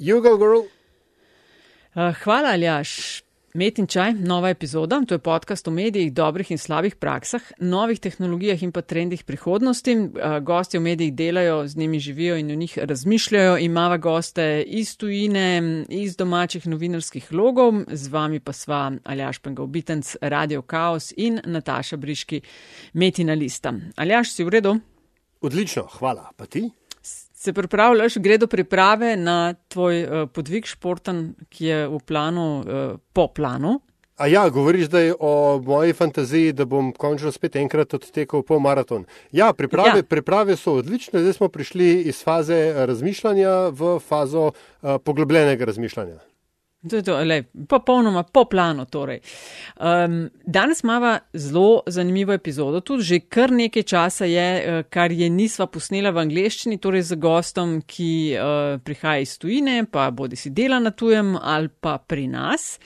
You go, girl. Uh, hvala, Aljaš. Met in čaj, nova epizoda. To je podcast o medijih, dobrih in slabih praksah, novih tehnologijah in pa trendih prihodnosti. Uh, gosti v medijih delajo, z njimi živijo in o njih razmišljajo. Imava goste iz tujine, iz domačih novinarskih logov, z vami pa sva Aljaš Pengovitenc, Radio Chaos in Nataša Briški, Metina Lista. Aljaš, si v redu? Odlično, hvala. Pa ti? Se pripravljaš, gre do priprave na tvoj uh, podvig športen, ki je v planu, uh, po planu. A ja, govoriš zdaj o moji fantaziji, da bom končno spet enkrat odtekel po maraton. Ja, priprave, ja. priprave so odlične, zdaj smo prišli iz faze razmišljanja v fazo uh, poglobljenega razmišljanja. To je to, le, popolnoma po planu. Torej. Um, danes imamo zelo zanimivo epizodo, tudi že kar nekaj časa je, eh, kar je nisva posnela v angleščini, torej z gostom, ki uh, prihaja iz tujine, pa bodi si dela na tujem ali pa pri nas.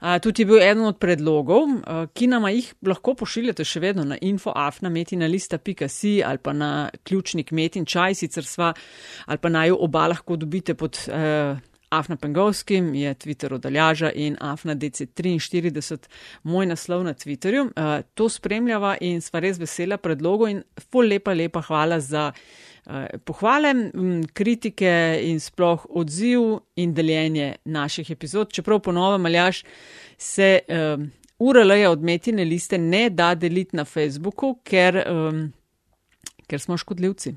Uh, tudi je bil eden od predlogov, uh, ki nama jih lahko pošiljate še vedno na infoafnametinalista.si ali pa na ključnik metin čaj, sicer sva ali pa naj oba lahko dobite pod. Uh, Afna Pengovskim je Twitter odaljaža in Afna DC43, moj naslov na Twitterju. Uh, to spremljava in sva res vesela predlogo in ful lepa, lepa hvala za uh, pohvale, m, kritike in sploh odziv in deljenje naših epizod. Čeprav ponovem, aljaš se uh, URL-je odmetine liste ne da deliti na Facebooku, ker, um, ker smo škodljivci.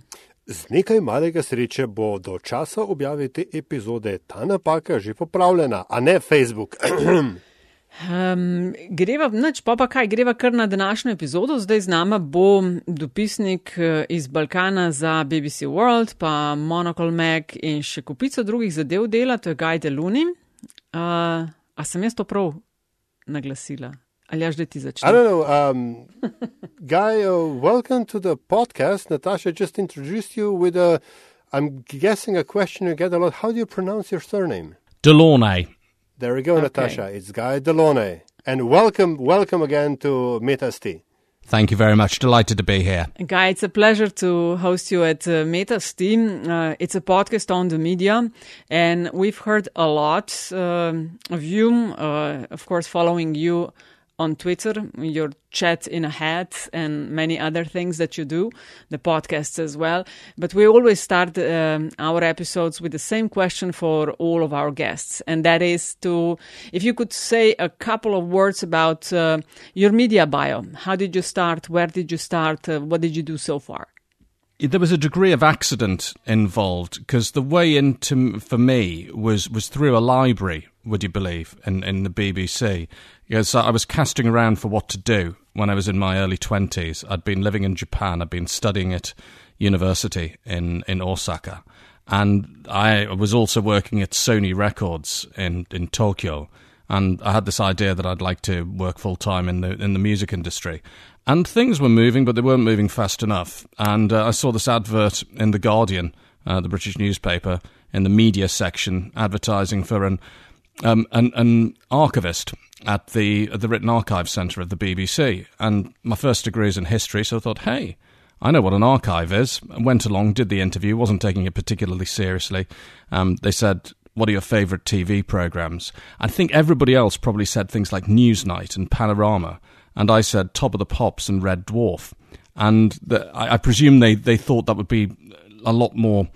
Z nekaj malega sreče bo do časa objave te epizode ta napaka že popravljena, a ne Facebook. Um, greva, nač, pa pa kaj, greva kar na današnjo epizodo. Zdaj z nama bo dopisnik eh, iz Balkana za BBC World, pa Monocle Mag in še kupico drugih zadev dela, to je Guy Deluni. Uh, a sem jaz to prav naglasila? Ali až da ti začne? I don't know. Um, Guy, uh, welcome to the podcast. Natasha just introduced you with a, I'm guessing, a question you get a lot. How do you pronounce your surname? De Launey. There we go, okay. Natasha. It's Guy De Launey. And welcome, welcome again to Metin čaj. Thank you very much. Delighted to be here. Guy, it's a pleasure to host you at uh, Metin čaj. Uh, it's a podcast on the media, and we've heard a lot uh, of you, uh, of course, following you on Twitter, your chat in a hat, and many other things that you do, the podcasts as well. But we always start um, our episodes with the same question for all of our guests, and that is to if you could say a couple of words about uh, your media bio. How did you start? Where did you start? Uh, what did you do so far? there was a degree of accident involved because the way into for me was was through a library would you believe in in the BBC because I was casting around for what to do when I was in my early 20s I'd been living in Japan. I'd been studying at university in in Osaka. And I was also working at Sony Records in in Tokyo. And I had this idea that I'd like to work full time in the in the music industry. And things were moving, but they weren't moving fast enough. And uh, I saw this advert in The Guardian, uh, the British newspaper, in the media section, advertising for an, um, an, an archivist at the, at the Written Archive Centre of the BBC. And my first degree is in history, so I thought, hey, I know what an archive is. Went along, did the interview, wasn't taking it particularly seriously. Um, they said, what are your favourite TV programmes? I think everybody else probably said things like Newsnight and Panorama and I said Top of the Pops and Red Dwarf. And the, I, I, presume they, they thought that would be a lot more,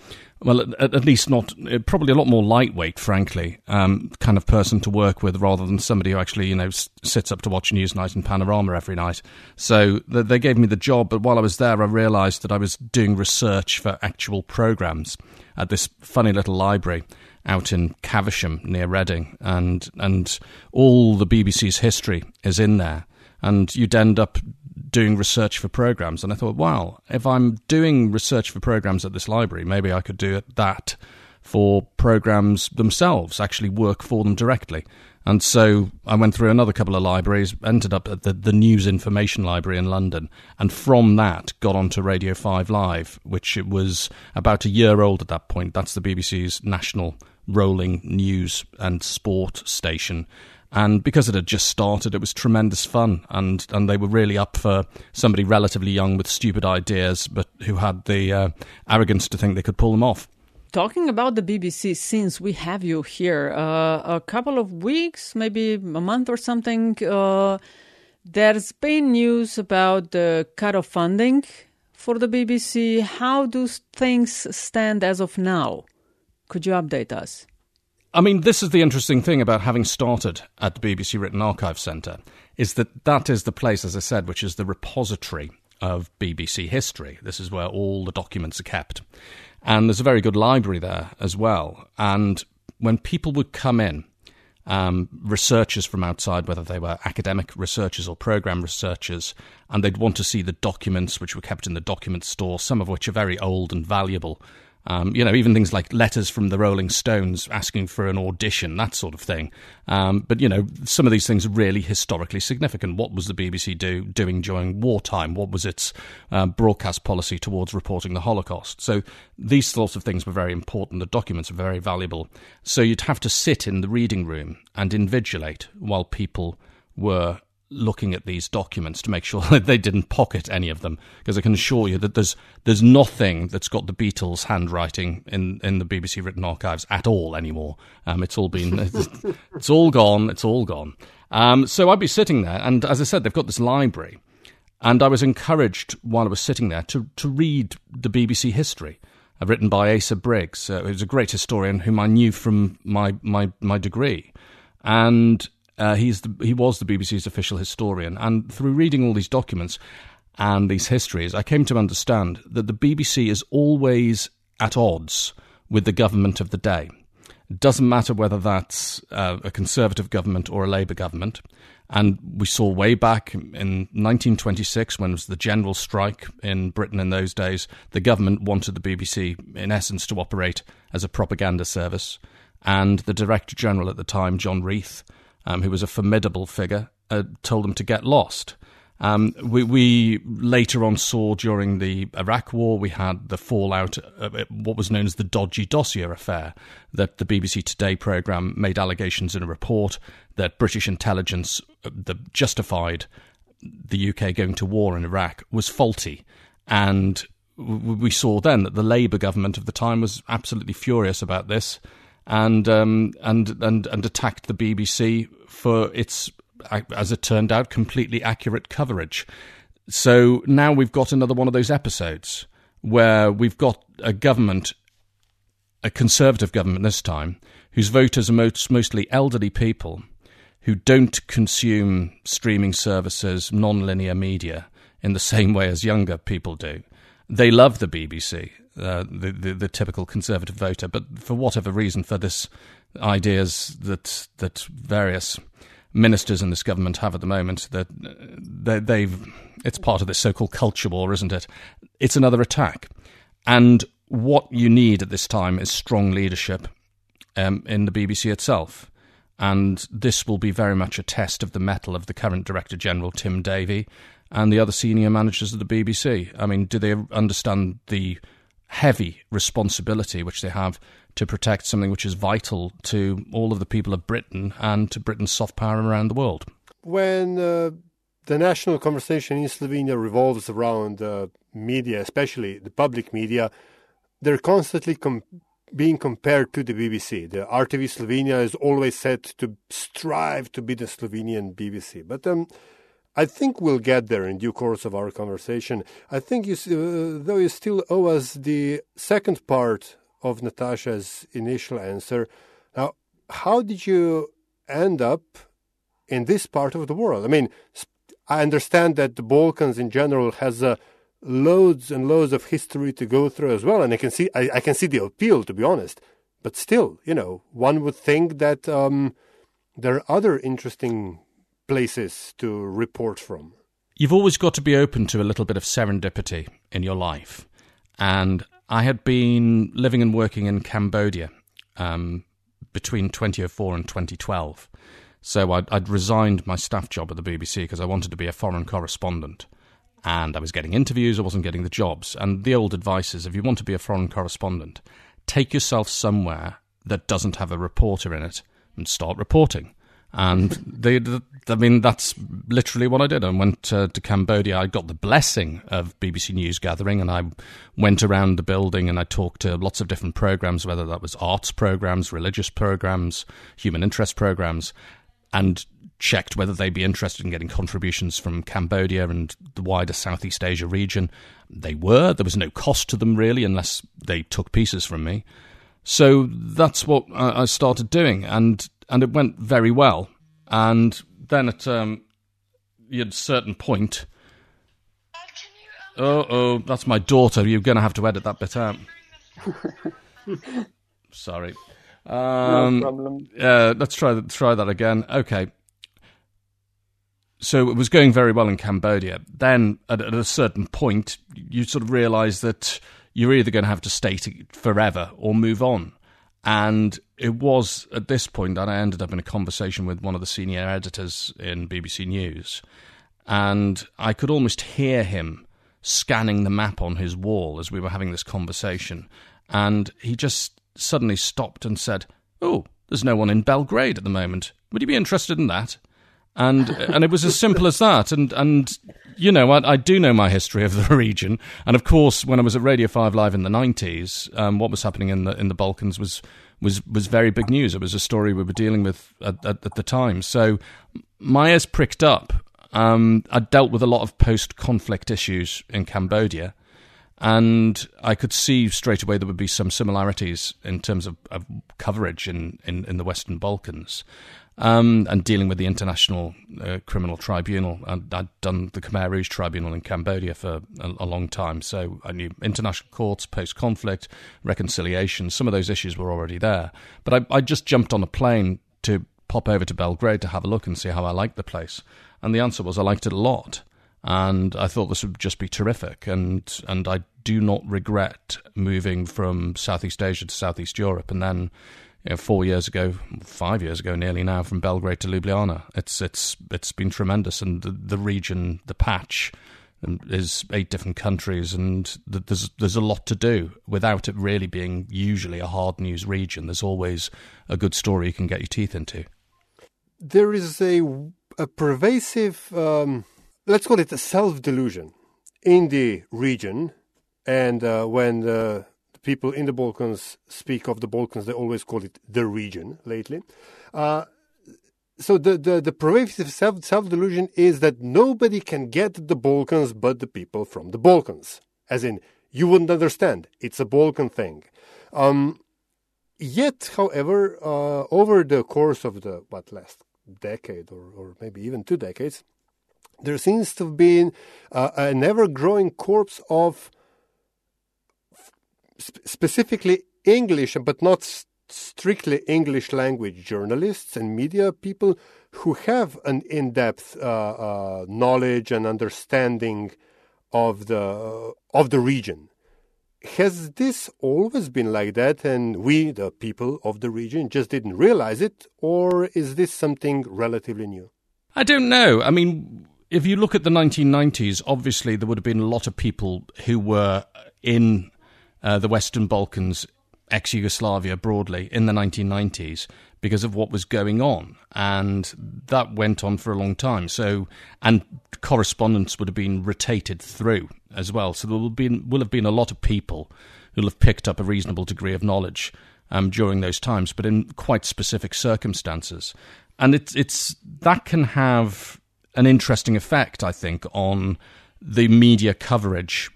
well, at, at least not, uh, probably a lot more lightweight, frankly, um, kind of person to work with rather than somebody who actually, you know, s- sits up to watch Newsnight and Panorama every night. So the, they gave me the job, but while I was there, I realised that I was doing research for actual programmes at this funny little library out in Caversham near Reading, and and all the BBC's history is in there and you'd end up doing research for programs. And I thought, wow, if I'm doing research for programs at this library, maybe I could do that for programs themselves, actually work for them directly. And so I went through another couple of libraries, ended up at the, the News Information Library in London, and from that got onto Radio 5 Live, which it was about a year old at that point. That's the BBC's national rolling news and sport station. And because it had just started, it was tremendous fun, and, and they were really up for somebody relatively young with stupid ideas, but who had the uh, arrogance to think they could pull them off. talking about the BBC, since we have you here, uh, a couple of weeks, maybe a month or something, uh, there's been news about the cut of funding for the BBC. How do things stand as of now? Could you update us? I mean, this is the interesting thing about having started at the BBC Written Archive Centre, is that that is the place, as I said, which is the repository of BBC history. This is where all the documents are kept. And there's a very good library there as well. And when people would come in, um, researchers from outside, whether they were academic researchers or program researchers, and they'd want to see the documents which were kept in the document store, some of which are very old and valuable, um, you know, even things like letters from the Rolling Stones asking for an audition, that sort of thing. Um, but you know, some of these things are really historically significant. What was the BBC do, doing during wartime? What was its uh, broadcast policy towards reporting the Holocaust? So these sorts of things were very important. The documents were very valuable. So you'd have to sit in the reading room and invigilate while people were looking at these documents to make sure that they didn't pocket any of them, because I can assure you that there's there's nothing that's got the Beatles' handwriting in, in the BBC written archives at all anymore. Um, it's all been it's, it's, all gone. It's all gone. Um, so I'd be sitting there, and as I said, they've got this library, and I was encouraged while I was sitting there to to read the BBC history. Uh, written by Asa Briggs, uh, who's a great historian whom I knew from my, my, my degree. And uh, he's the, he was the BBC's official historian, and through reading all these documents and these histories, I came to understand that the BBC is always at odds with the government of the day. It doesn't matter whether that's uh, a Conservative government or a Labour government. And we saw way back in 1926, when it was the general strike in Britain in those days, the government wanted the BBC, in essence, to operate as a propaganda service. And the Director General at the time, John Reith, um, who was a formidable figure, uh, told them to get lost. Um, we, we, later on saw during the Iraq War, we had the fallout of what was known as the dodgy dossier affair, that the BBC Today programme made allegations in a report that British intelligence uh, that justified the UK going to war in Iraq was faulty. And we saw then that the Labour government of the time was absolutely furious about this and um, and and and attacked the BBC for its, as it turned out, completely accurate coverage. So now we've got another one of those episodes where we've got a government, a conservative government this time, whose voters are most, mostly elderly people who don't consume streaming services, non-linear media in the same way as younger people do. They love the BBC uh, the, the, the typical conservative voter, but for whatever reason, for this ideas that that various ministers in this government have at the moment, that they, they've it's part of this so-called culture war, isn't it? It's another attack, and what you need at this time is strong leadership um, in the BBC itself. And this will be very much a test of the mettle of the current Director General, Tim Davie, and the other senior managers of the BBC. I mean, do they understand the heavy responsibility which they have to protect something which is vital to all of the people of Britain and to Britain's soft power around the world. When uh, the national conversation in Slovenia revolves around uh, media, especially the public media, they're constantly com- being compared to the BBC. The RTV Slovenia is always said to strive to be the Slovenian BBC. But um, I think we'll get there in due course of our conversation. I think you, uh, though you still owe us the second part of Natasha's initial answer. Now, how did you end up in this part of the world? I mean, I understand that the Balkans in general has uh, loads and loads of history to go through as well, and I can see I, I, can see the appeal, to be honest. But still, you know, one would think that um, there are other interesting places to report from? You've always got to be open to a little bit of serendipity in your life. And I had been living and working in Cambodia um, between 2004 and 2012. So I'd, I'd, resigned my staff job at the BBC because I wanted to be a foreign correspondent. And I was getting interviews, I wasn't getting the jobs. And the old advice is if you want to be a foreign correspondent, take yourself somewhere that doesn't have a reporter in it and start reporting And they, I mean, that's literally what I did. I went to Cambodia. I got the blessing of BBC News Gathering, and I went around the building and I talked to lots of different programs, whether that was arts programs, religious programs, human interest programs, and checked whether they'd be interested in getting contributions from Cambodia and the wider Southeast Asia region. They were. There was no cost to them really, unless they took pieces from me. So that's what I started doing, and and it went very well. And then at um, a certain point, oh oh, that's my daughter. You're going to have to edit that bit out. Sorry. Um, no problem. Uh, let's try try that again. Okay. So it was going very well in Cambodia. Then, at, at a certain point, you sort of realise that you're either going to have to stay to, forever or move on. And it was at this point that I ended up in a conversation with one of the senior editors in BBC News. And I could almost hear him scanning the map on his wall as we were having this conversation. And he just suddenly stopped and said, Oh, there's no one in Belgrade at the moment. Would you be interested in that? And and it was as simple as that. And and you know, I, I, do know my history of the region, and of course, when I was at Radio Five Live in the nineties, um, what was happening in the in the Balkans was was was very big news. It was a story we were dealing with at, at, at the time. So my ears pricked up. Um, I dealt with a lot of post-conflict issues in Cambodia, and I could see straight away there would be some similarities in terms of, of coverage in, in, in the Western Balkans um, and dealing with the International uh, Criminal Tribunal. And I'd done the Khmer Rouge Tribunal in Cambodia for a, a long time, so I knew international courts, post conflict, reconciliation. Some of those issues were already there. But I, I just jumped on a plane to pop over to Belgrade to have a look and see how I liked the place. And the answer was I liked it a lot. And I thought this would just be terrific. And, and I do not regret moving from Southeast Asia to Southeast Europe and then you know, four years ago, five years ago, nearly now, from Belgrade to Ljubljana. It's it's it's been tremendous, and the, the region, the patch, um, is eight different countries, and there's there's a lot to do without it really being usually a hard news region. There's always a good story you can get your teeth into. There is a a pervasive, um, let's call it a self delusion, in the region, and uh, when the people in the Balkans speak of the Balkans, they always call it the region lately. Uh, so the, the, the pervasive self, self-delusion is that nobody can get the Balkans but the people from the Balkans. As in, you wouldn't understand. It's a Balkan thing. Um, yet, however, uh, over the course of the, what, last decade or, or maybe even two decades, there seems to have been uh, an ever-growing corpse of specifically English, but not st- strictly English language journalists and media people who have an in depth uh, uh, knowledge and understanding of the, uh, of the region. Has this always been like that, and we, the people of the region, just didn't realize it, or is this something relatively new? I don't know. I mean, if you look at the 1990s, obviously there would have been a lot of people who were in uh, the Western Balkans, ex Yugoslavia broadly, in the 1990s because of what was going on. And that went on for a long time. So, and correspondents would have been rotated through as well. So there will, be, will have been a lot of people who'll have picked up a reasonable degree of knowledge um, during those times, but in quite specific circumstances. And it's, it's that can have an interesting effect, I think, on the media coverage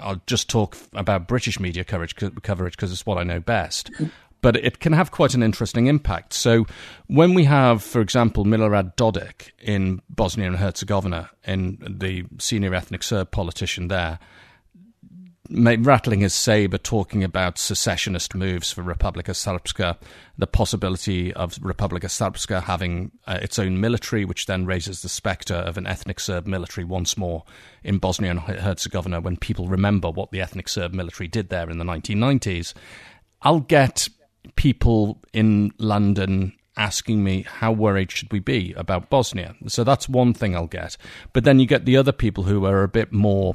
I'll just talk about British media coverage coverage because it's what I know best. But it can have quite an interesting impact. So, when we have, for example, Milorad Dodik in Bosnia and Herzegovina, in the senior ethnic Serb politician there, rattling his saber, talking about secessionist moves for Republika Srpska, the possibility of Republika Srpska having uh, its own military, which then raises the spectre of an ethnic Serb military once more in Bosnia and Herzegovina when people remember what the ethnic Serb military did there in the 1990s. I'll get people in London asking me how worried should we be about Bosnia. So that's one thing I'll get. But then you get the other people who are a bit more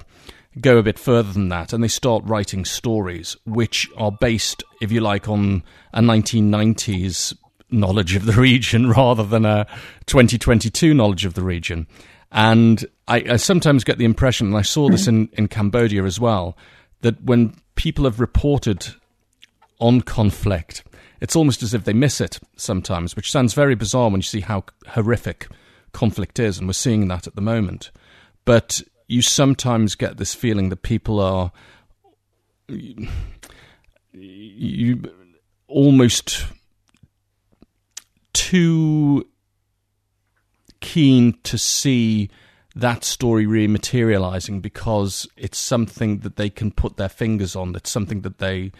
go a bit further than that and they start writing stories which are based, if you like, on a 1990s knowledge of the region rather than a 2022 knowledge of the region. And I, I sometimes get the impression, and I saw this in, in Cambodia as well, that when people have reported on conflict, it's almost as if they miss it sometimes, which sounds very bizarre when you see how horrific conflict is, and we're seeing that at the moment. But you sometimes get this feeling that people are you, you almost too keen to see that story really materializing because it's something that they can put their fingers on. It's something that they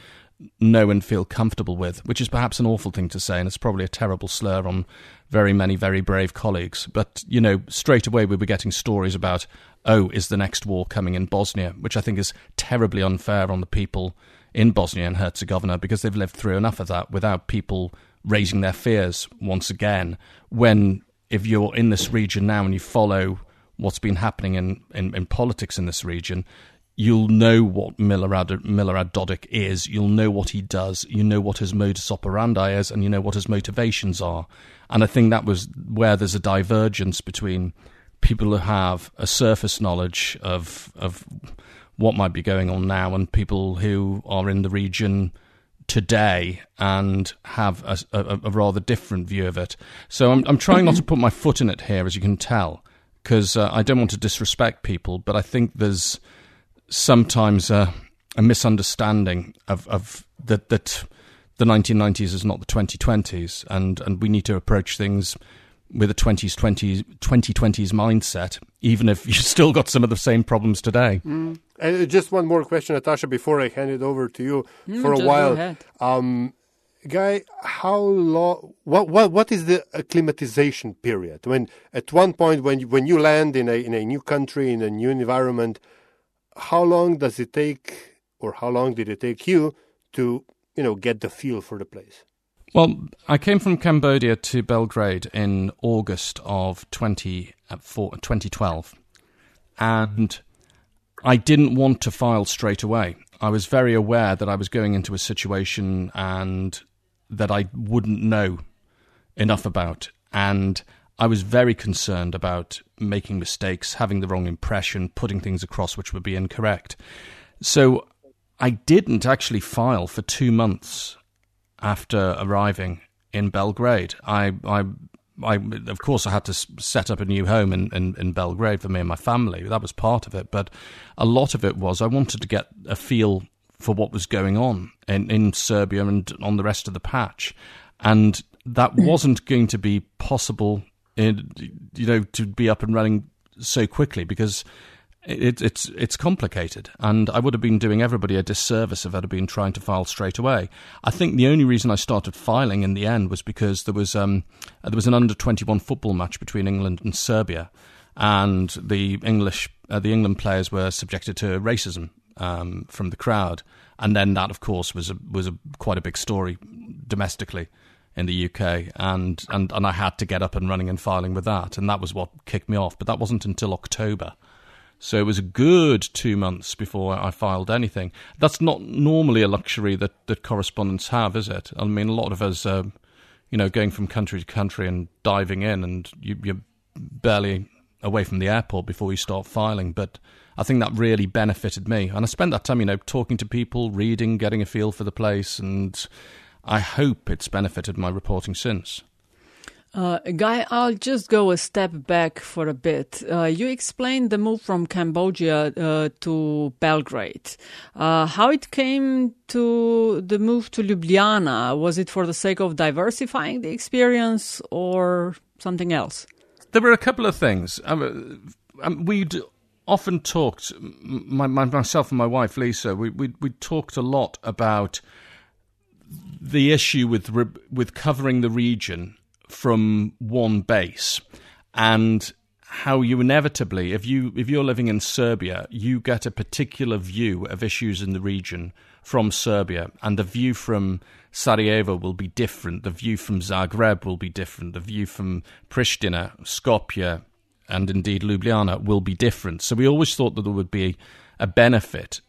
know and feel comfortable with, which is perhaps an awful thing to say, and it's probably a terrible slur on very many very brave colleagues. But, you know, straight away we were getting stories about, oh, is the next war coming in Bosnia, which I think is terribly unfair on the people in Bosnia and Herzegovina because they've lived through enough of that without people raising their fears once again. When, if you're in this region now and you follow what's been happening in, in, in politics in this region, you'll know what Milorad, Milorad Dodik is. You'll know what he does. You know what his modus operandi is, and you know what his motivations are. And I think that was where there's a divergence between people who have a surface knowledge of of what might be going on now and people who are in the region today and have a, a, a rather different view of it. So I'm, I'm trying not to put my foot in it here, as you can tell, because uh, I don't want to disrespect people, but I think there's sometimes a, a misunderstanding of, of that that the 1990s is not the 2020s, and, and we need to approach things with a 20s, 20s, 2020s mindset, even if you've still got some of the same problems today. Mm. And just one more question, Natasha, before I hand it over to you mm, for a while. Um, Guy, how long? What what what is the acclimatization period? When at one point when you, when you land in a in a new country in a new environment, how long does it take, or how long did it take you to you know get the feel for the place? Well, I came from Cambodia to Belgrade in August of 20, uh, 2012, and I didn't want to file straight away. I was very aware that I was going into a situation and that I wouldn't know enough about, and I was very concerned about making mistakes, having the wrong impression, putting things across which would be incorrect. So I didn't actually file for two months after arriving in Belgrade. I, I, I, of course, I had to set up a new home in, in, in, Belgrade for me and my family. That was part of it. But a lot of it was I wanted to get a feel for what was going on in, in Serbia and on the rest of the patch. And that mm-hmm. wasn't going to be possible, in, you know, to be up and running so quickly because it, it's it's complicated, and I would have been doing everybody a disservice if I'd have been trying to file straight away. I think the only reason I started filing in the end was because there was um, there was an under twenty one football match between England and Serbia, and the English uh, the England players were subjected to racism um, from the crowd, and then that of course was a, was a quite a big story domestically in the UK, and, and and I had to get up and running and filing with that, and that was what kicked me off. But that wasn't until October. So it was a good two months before I filed anything. That's not normally a luxury that, that correspondents have, is it? I mean, a lot of us, uh, you know, going from country to country and diving in, and you, you're barely away from the airport before you start filing. But I think that really benefited me. And I spent that time, you know, talking to people, reading, getting a feel for the place, and I hope it's benefited my reporting since. Uh, Guy, I'll just go a step back for a bit. Uh, you explained the move from Cambodia uh, to Belgrade. Uh, how it came to the move to Ljubljana? Was it for the sake of diversifying the experience or something else? There were a couple of things. Um, um, we'd often talked, my, my, myself and my wife Lisa, we, we, we talked a lot about the issue with with covering the region from one base. And how you inevitably if you if you're living in Serbia you get a particular view of issues in the region from Serbia. And the view from Sarajevo will be different. The view from Zagreb will be different. The view from Pristina Skopje and indeed Ljubljana will be different. So we always thought that there would be a benefit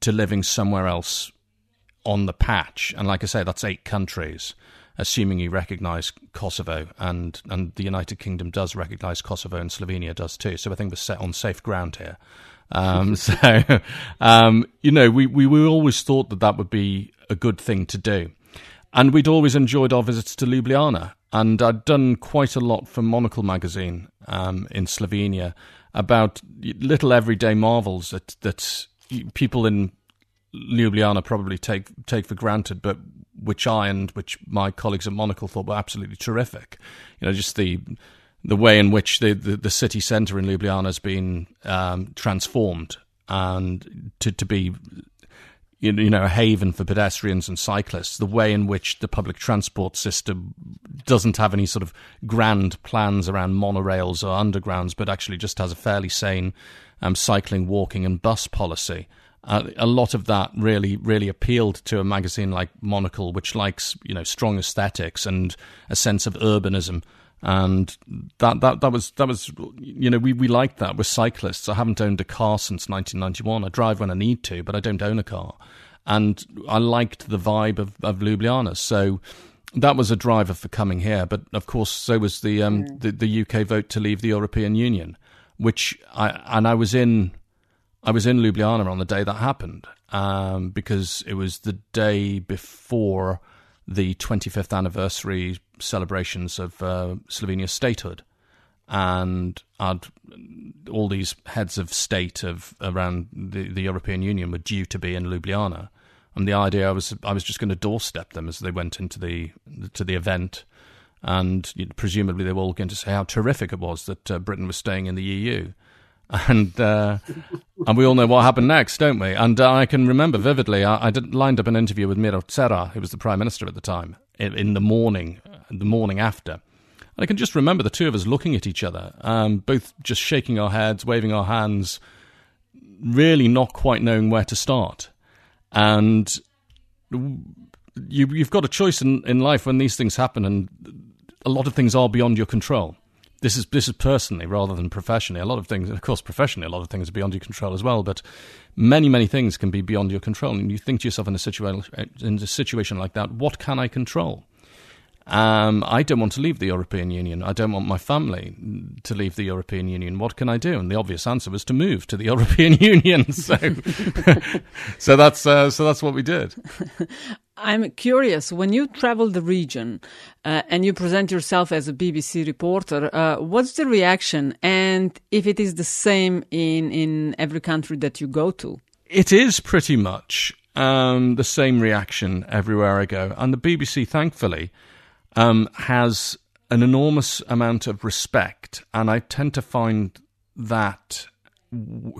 to living somewhere else on the patch and like I say that's eight countries assuming you recognise Kosovo and and the United Kingdom does recognise Kosovo and Slovenia does too. So I think we're set on safe ground here. Um, so um, you know, we, we we always thought that that would be a good thing to do, and we'd always enjoyed our visits to Ljubljana. And I'd done quite a lot for Monocle magazine um, in Slovenia about little everyday marvels that that people in Ljubljana probably take take for granted, but which I and which my colleagues at Monocle thought were absolutely terrific. You know, just the the way in which the, the, the city centre in Ljubljana has been um, transformed and to, to be you know a haven for pedestrians and cyclists. The way in which the public transport system doesn't have any sort of grand plans around monorails or undergrounds, but actually just has a fairly sane um, cycling, walking, and bus policy. Uh, a lot of that really, really appealed to a magazine like Monocle, which likes you know strong aesthetics and a sense of urbanism. And that, that that was that was you know we, we liked that. We're cyclists. I haven't owned a car since 1991. I drive when I need to, but I don't own a car. And I liked the vibe of, of Ljubljana. So that was a driver for coming here. But of course, so was the um, mm. the, the UK vote to leave the European Union, which I and I was in I was in Ljubljana on the day that happened um, because it was the day before the 25th anniversary celebrations of uh, Slovenia's statehood. And I'd, all these heads of state of around the, the European Union were due to be in Ljubljana. And the idea I was I was just going to doorstep them as they went into the to the event, and presumably they were all going to say how terrific it was that uh, Britain was staying in the EU and uh, and we all know what happened next, don't we? And uh, I can remember vividly. I, I did, lined up an interview with Miro Cerar, who was the prime minister at the time, in, in, the morning, the morning after. And I can just remember the two of us looking at each other, um, both just shaking our heads, waving our hands, really not quite knowing where to start. And you, you've got a choice in, in life when these things happen, and a lot of things are beyond your control this is this is personally rather than professionally. A lot of things, of course, professionally, a lot of things are beyond your control as well. But many, many things can be beyond your control. And you think to yourself in a situation in a situation like that, what can I control? Um, I don't want to leave the European Union. I don't want my family to leave the European Union. What can I do? And the obvious answer was to move to the European Union. So, so that's uh, so that's what we did. I'm curious when you travel the region uh, and you present yourself as a BBC reporter, uh, what's the reaction, and if it is the same in in every country that you go to? It is pretty much um, the same reaction everywhere I go, and the BBC, thankfully, um, has an enormous amount of respect, and I tend to find that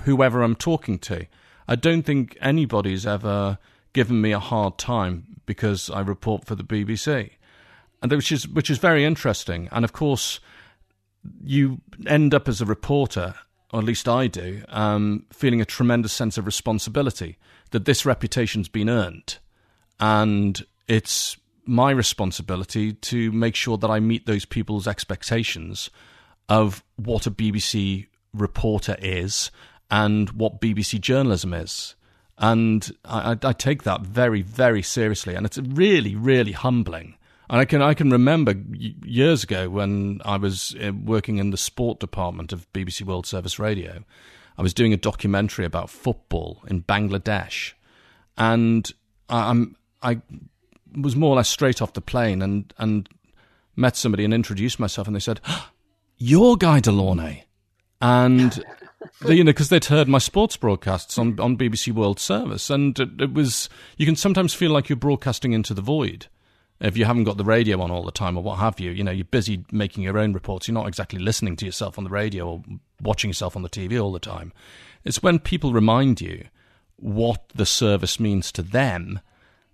whoever I'm talking to, I don't think anybody's ever given me a hard time because I report for the BBC, and which is which is very interesting. And of course, you end up as a reporter, or at least I do, um, feeling a tremendous sense of responsibility that this reputation's been earned, and it's my responsibility to make sure that I meet those people's expectations of what a BBC reporter is and what BBC journalism is and I, I, take that very, very seriously, and it's really, really humbling. And I can I can remember years ago when I was uh, working in the sport department of BBC World Service Radio, I was doing a documentary about football in Bangladesh, and I, I'm I was more or less straight off the plane and and met somebody and introduced myself, and they said, "You're Guy De Launey," and you know, because they'd heard my sports broadcasts on, on BBC World Service, and it, it, was you can sometimes feel like you're broadcasting into the void if you haven't got the radio on all the time or what have you. You know, you're busy making your own reports. You're not exactly listening to yourself on the radio or watching yourself on the TV all the time. It's when people remind you what the service means to them.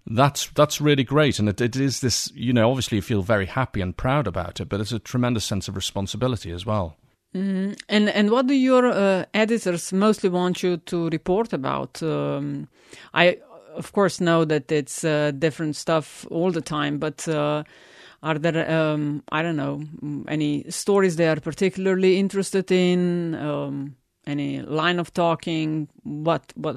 That's that's really great, and it, it is this. You know, obviously you feel very happy and proud about it, but it's a tremendous sense of responsibility as well. Mm, and and what do your uh, editors mostly want you to report about? Um, I of course know that it's uh, different stuff all the time, but uh, are there um, I don't know any stories they are particularly interested in? Um, any line of talking? What what?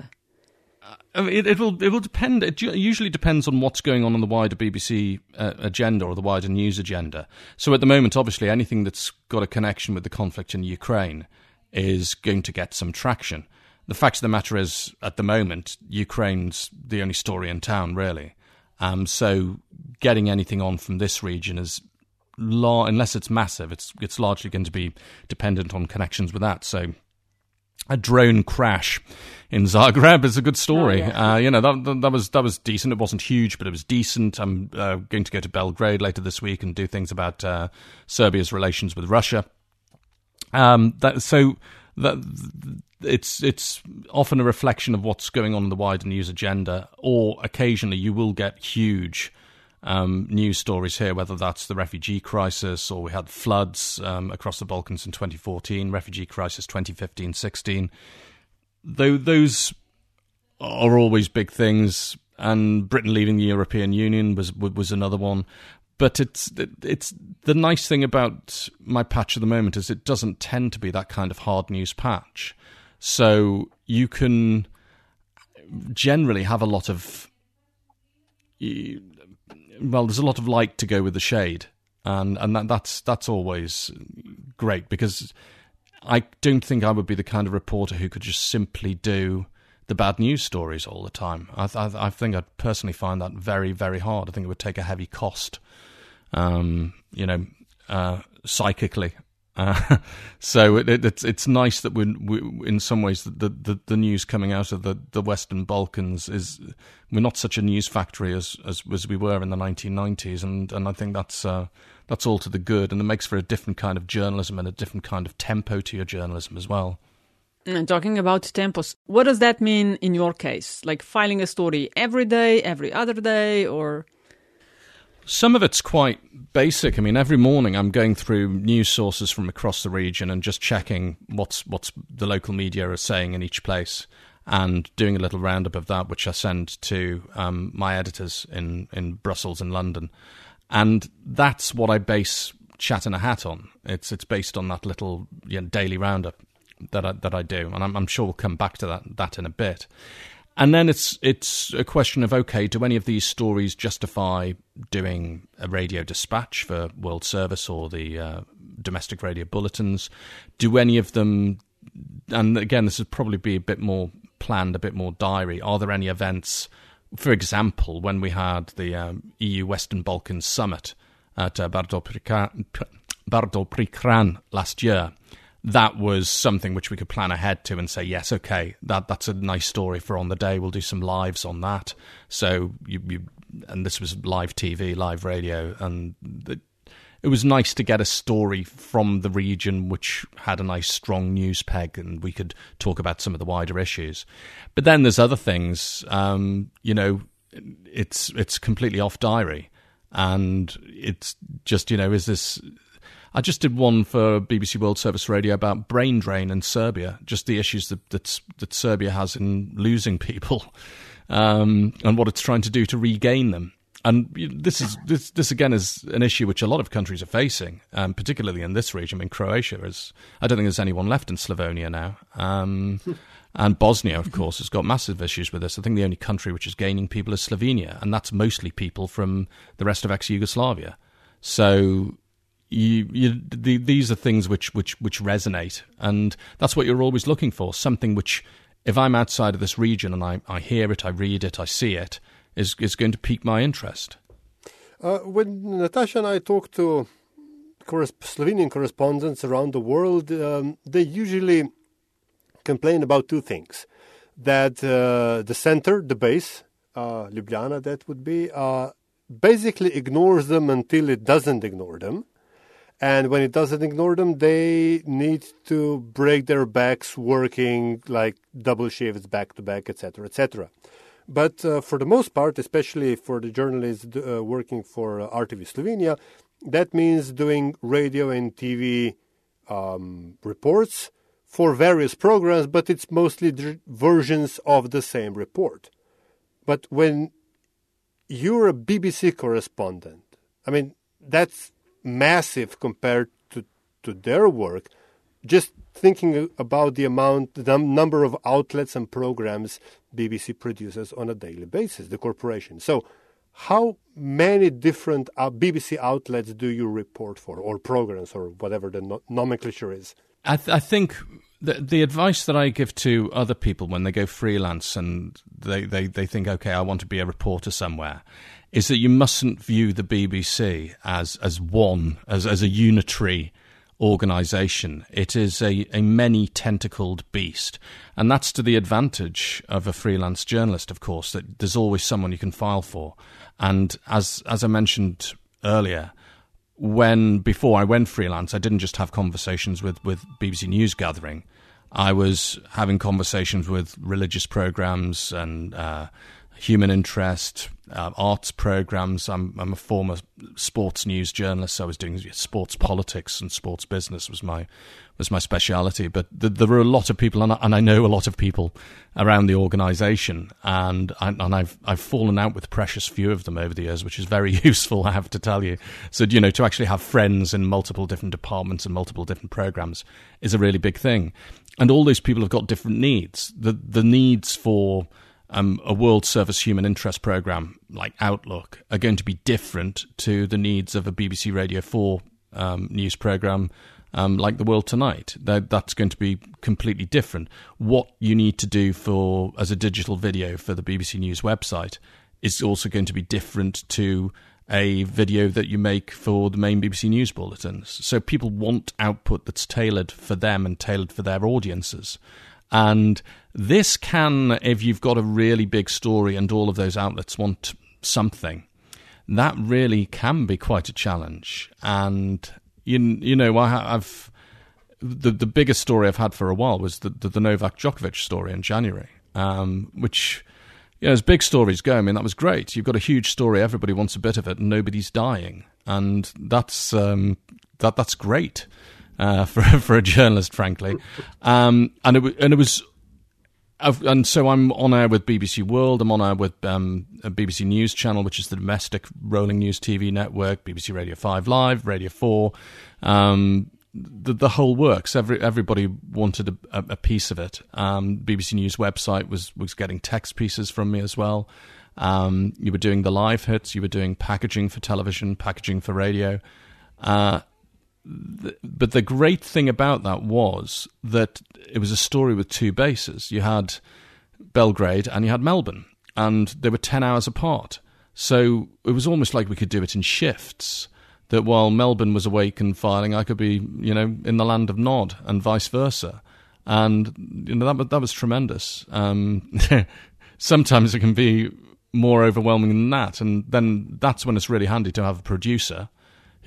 I mean, it, it, will it will depend. It usually depends on what's going on in the wider BBC uh, agenda or the wider news agenda. So at the moment, obviously, anything that's got a connection with the conflict in Ukraine is going to get some traction. The fact of the matter is, at the moment, Ukraine's the only story in town, really. Um, so getting anything on from this region is, la- unless it's massive, it's it's largely going to be dependent on connections with that. So a drone crash in Zagreb is a good story. Oh, yeah. uh, you know that, that was that was decent. It wasn't huge, but it was decent. I'm uh, going to go to Belgrade later this week and do things about uh, Serbia's relations with Russia. Um, that, so that it's it's often a reflection of what's going on in the wider news agenda, or occasionally you will get huge um, news stories here, whether that's the refugee crisis or we had floods um, across the Balkans in 2014, refugee crisis 2015 16. Though those are always big things, and Britain leaving the European Union was was another one. But it's it's the nice thing about my patch at the moment is it doesn't tend to be that kind of hard news patch, so you can generally have a lot of well, there's a lot of light to go with the shade, and and that, that's that's always great because I don't think I would be the kind of reporter who could just simply do the bad news stories all the time. I, I, I think I'd personally find that very very hard. I think it would take a heavy cost, um, you know, uh, psychically uh, so it, it, it's it's nice that we, we in some ways the, the, the news coming out of the, the Western Balkans is we're not such a news factory as as, as we were in the 1990s, and, and I think that's uh, that's all to the good, and it makes for a different kind of journalism and a different kind of tempo to your journalism as well. And talking about tempos, what does that mean in your case? Like filing a story every day, every other day, or some of it's quite basic. I mean, every morning I'm going through news sources from across the region and just checking what's what's the local media are saying in each place, and doing a little roundup of that, which I send to um, my editors in in Brussels and London, and that's what I base Chat in a Hat on. It's it's based on that little you know, daily roundup that I, that I do, and I'm, I'm sure we'll come back to that that in a bit. And then it's it's a question of okay, do any of these stories justify doing a radio dispatch for World Service or the uh, domestic radio bulletins? Do any of them? And again, this would probably be a bit more planned, a bit more diary. Are there any events? For example, when we had the um, EU Western Balkans summit at uh, Prikran last year, that was something which we could plan ahead to and say, yes, okay, that that's a nice story for on the day. We'll do some lives on that. So you, you and this was live TV, live radio, and it, it was nice to get a story from the region which had a nice strong news peg, and we could talk about some of the wider issues. But then there's other things, um, you know, it's it's completely off diary, and it's just you know, is this I just did one for BBC World Service Radio about brain drain in Serbia, just the issues that that, that Serbia has in losing people, um, and what it's trying to do to regain them. And this is this this again is an issue which a lot of countries are facing, um, particularly in this region. In Croatia, is I don't think there's anyone left in Slavonia now. Um, and Bosnia, of course, has got massive issues with this. I think the only country which is gaining people is Slovenia, and that's mostly people from the rest of ex Yugoslavia. So you, you, the, these are things which, which, which resonate, and that's what you're always looking for. Something which, if I'm outside of this region and I, I hear it, I read it, I see it, is is going to pique my interest. Uh, when Natasha and I talk to Slovenian correspondents around the world, um, they usually complain about two things: that uh, the center, the base, uh, Ljubljana, that would be, uh, basically ignores them until it doesn't ignore them and when it doesn't ignore them, they need to break their backs working like double shifts back to back, etc., etc. But uh, for the most part, especially for the journalists uh, working for uh, RTV Slovenia, that means doing radio and TV um, reports for various programs, but it's mostly versions of the same report. But when you're a BBC correspondent, I mean, that's massive compared to, to their work. Just thinking about the amount, the number of outlets and programs BBC produces on a daily basis, the corporation. So, how many different BBC outlets do you report for, or programs, or whatever the no- nomenclature is? I, th- I think the, the advice that I give to other people when they go freelance and they, they, they think, okay, I want to be a reporter somewhere, is that you mustn't view the BBC as, as one, as, as a unitary organisation. It is a, a many tentacled beast. And that's to the advantage of a freelance journalist, of course, that there's always someone you can file for. And as, as I mentioned earlier, when before I went freelance, I didn't just have conversations with, with BBC News Gathering. I was having conversations with religious programs and uh, human interest, uh, arts programs. I'm, I'm a former sports news journalist. So I was doing sports politics and sports business was my was my speciality. But th- there were a lot of people, and I, and I know a lot of people around the organisation, and I, and I've I've fallen out with precious few of them over the years, which is very useful. I have to tell you. So you know, to actually have friends in multiple different departments and multiple different programs is a really big thing, and all those people have got different needs. The the needs for um, a World Service Human Interest Programme like Outlook are going to be different to the needs of a BBC Radio 4 um, news programme um, like The World Tonight. That, that's going to be completely different. What you need to do for as a digital video for the BBC News website is also going to be different to a video that you make for the main BBC News bulletins. So people want output that's tailored for them and tailored for their audiences. And this can, if you've got a really big story and all of those outlets want something, that really can be quite a challenge. And you, you know, I, have the the biggest story I've had for a while was the the, the Novak Djokovic story in January, um, which. You know, as big stories go, I mean, that was great. You've got a huge story, everybody wants a bit of it, and nobody's dying. And that's um, that that's great uh, for for a journalist, frankly. Um, and it and it was. And so I'm on air with BBC World. I'm on air with um, BBC News channel, which is the domestic rolling news TV network. BBC Radio Five Live, Radio Four, um, the the whole works. Every everybody wanted a, a piece of it. Um, BBC News website was was getting text pieces from me as well. Um, you were doing the live hits. You were doing packaging for television, packaging for radio. Uh, but the great thing about that was that it was a story with two bases. You had Belgrade and you had Melbourne, and they were 10 hours apart. So it was almost like we could do it in shifts. That while Melbourne was awake and filing, I could be, you know, in the land of Nod and vice versa. And, you know, that, that was tremendous. Um, sometimes it can be more overwhelming than that. And then that's when it's really handy to have a producer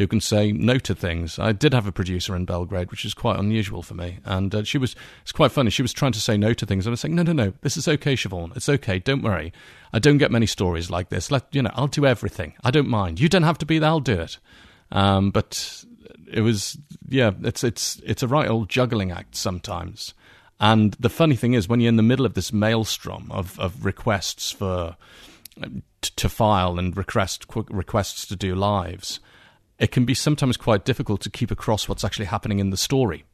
who can say no to things. I did have a producer in Belgrade, which is quite unusual for me, and uh, she was it's quite funny. She was trying to say no to things, and I was saying, no, no, no, this is okay, Siobhan, it's okay, don't worry. I don't get many stories like this. Let you know, I'll do everything. I don't mind. You don't have to be there. I'll do it. Um, but it was yeah, it's it's it's a right old juggling act sometimes. And the funny thing is, when you're in the middle of this maelstrom of, of requests for uh, to file and request requests to do lives, it can be sometimes quite difficult to keep across what's actually happening in the story.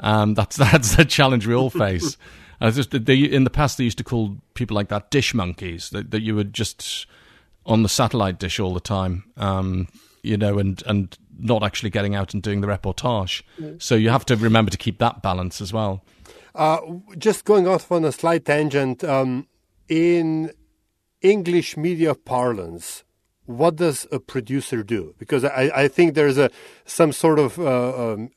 Um, that's that's the challenge we all face. Uh, just, they, in the past, they used to call people like that dish monkeys. That, that you were just on the satellite dish all the time, um, you know, and and not actually getting out and doing the reportage. Mm. So you have to remember to keep that balance as well. Uh, just going off on a slight tangent, um, in English media parlance, what does a producer do? Because I, I think there's a some sort of uh, um,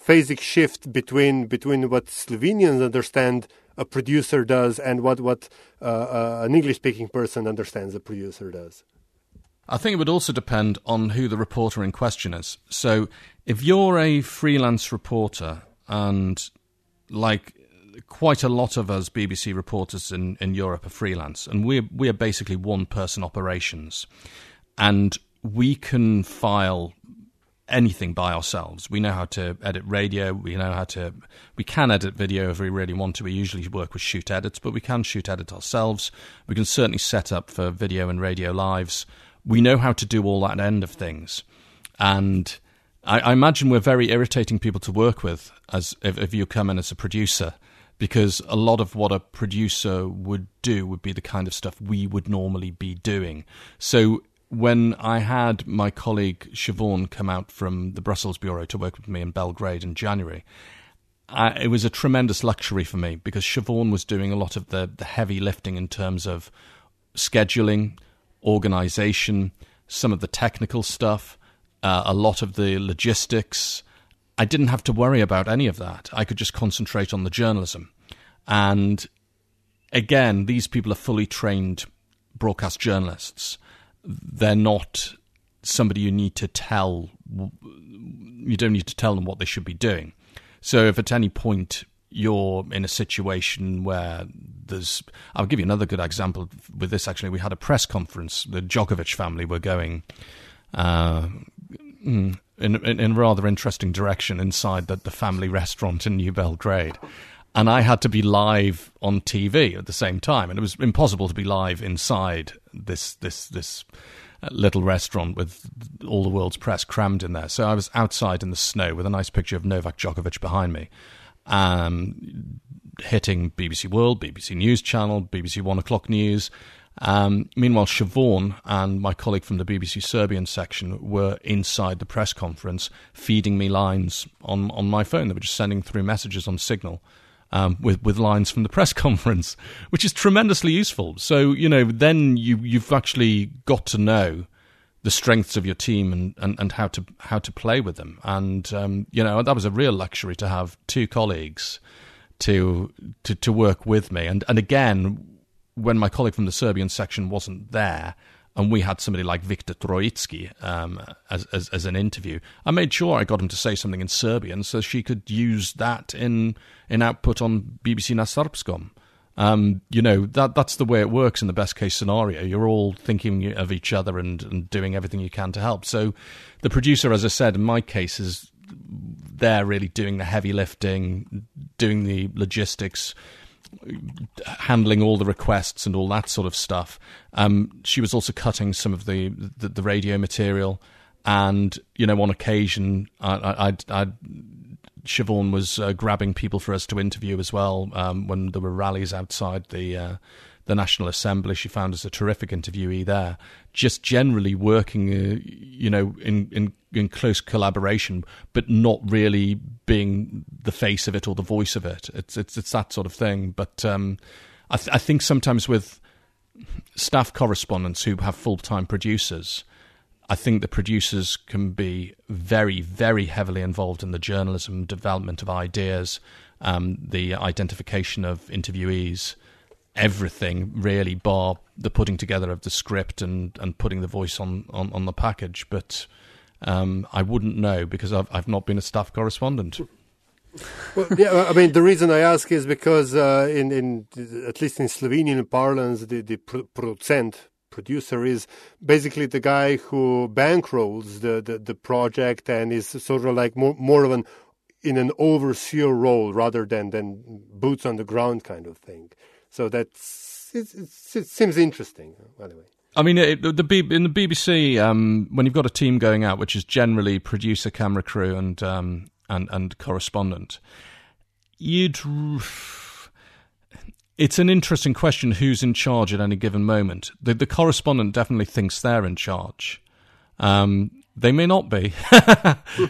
phasic shift between between what Slovenians understand a producer does and what what uh, uh, an English speaking person understands a producer does. I think it would also depend on who the reporter in question is. So, if you're a freelance reporter and like quite a lot of us BBC reporters in, in Europe are freelance, and we're we are basically one person operations, and we can file anything by ourselves. We know how to edit radio. We know how to. We can edit video if we really want to. We usually work with shoot edits, but we can shoot edit ourselves. We can certainly set up for video and radio lives. We know how to do all that end of things, and I, imagine we're very irritating people to work with as if, if you come in as a producer because a lot of what a producer would do would be the kind of stuff we would normally be doing. So when I had my colleague Siobhan come out from the Brussels bureau to work with me in Belgrade in January, I, it was a tremendous luxury for me because Siobhan was doing a lot of the, the heavy lifting in terms of scheduling, organization, some of the technical stuff, uh, a lot of the logistics. I didn't have to worry about any of that. I could just concentrate on the journalism. And again, these people are fully trained broadcast journalists. They're not somebody you need to tell, you don't need to tell them what they should be doing. So if at any point you're in a situation where there's, I'll give you another good example with this. Actually, we had a press conference. The Djokovic family were going uh, in, in, in a rather interesting direction inside the, the family restaurant in New Belgrade. And I had to be live on TV at the same time, and it was impossible to be live inside this this this little restaurant with all the world's press crammed in there. So I was outside in the snow with a nice picture of Novak Djokovic behind me, um, hitting BBC World, BBC News Channel, BBC One O'Clock News. Um, meanwhile, Siobhan and my colleague from the BBC Serbian section were inside the press conference feeding me lines on, on my phone. They were just sending through messages on Signal um, with with lines from the press conference, which is tremendously useful. So you know, then you you've actually got to know the strengths of your team and, and, and how to how to play with them. And um, you know, that was a real luxury to have two colleagues to to to work with me. And and again, when my colleague from the Serbian section wasn't there, and we had somebody like Viktor Troicki um, as, as, as an interview. I made sure I got him to say something in Serbian so she could use that in in output on BBC na Srpskom. Um, you know that that's the way it works in the best case scenario. You're all thinking of each other and, and doing everything you can to help. So the producer, as I said, in my case, is there really doing the heavy lifting, doing the logistics, handling all the requests and all that sort of stuff. Um, she was also cutting some of the, the, the radio material, and you know, on occasion, I, I, I Siobhan was uh, grabbing people for us to interview as well um, when there were rallies outside the uh, the National Assembly. She found us a terrific interviewee there. Just generally working, uh, you know, in, in in close collaboration, but not really being the face of it or the voice of it. It's it's it's that sort of thing. But um, I, th- I think sometimes with staff correspondents who have full time producers. I think the producers can be very, very heavily involved in the journalism development of ideas, um, the identification of interviewees, everything really, bar the putting together of the script and, and putting the voice on, on, on the package. But um, I wouldn't know because I've, I've not been a staff correspondent. well, yeah, I mean, the reason I ask is because uh, in, in at least in Slovenian parlance, the, the producent producer is basically the guy who bankrolls the, the, the project and is sort of like more, more of an in an overseer role rather than, than boots on the ground kind of thing. So that's it, it seems interesting. Anyway. I mean, it, the in the BBC, um, when you've got a team going out, which is generally producer, camera crew, and um, and and correspondent, you'd. It's an interesting question who's in charge at any given moment. The, the correspondent definitely thinks they're in charge. Um, they may not be.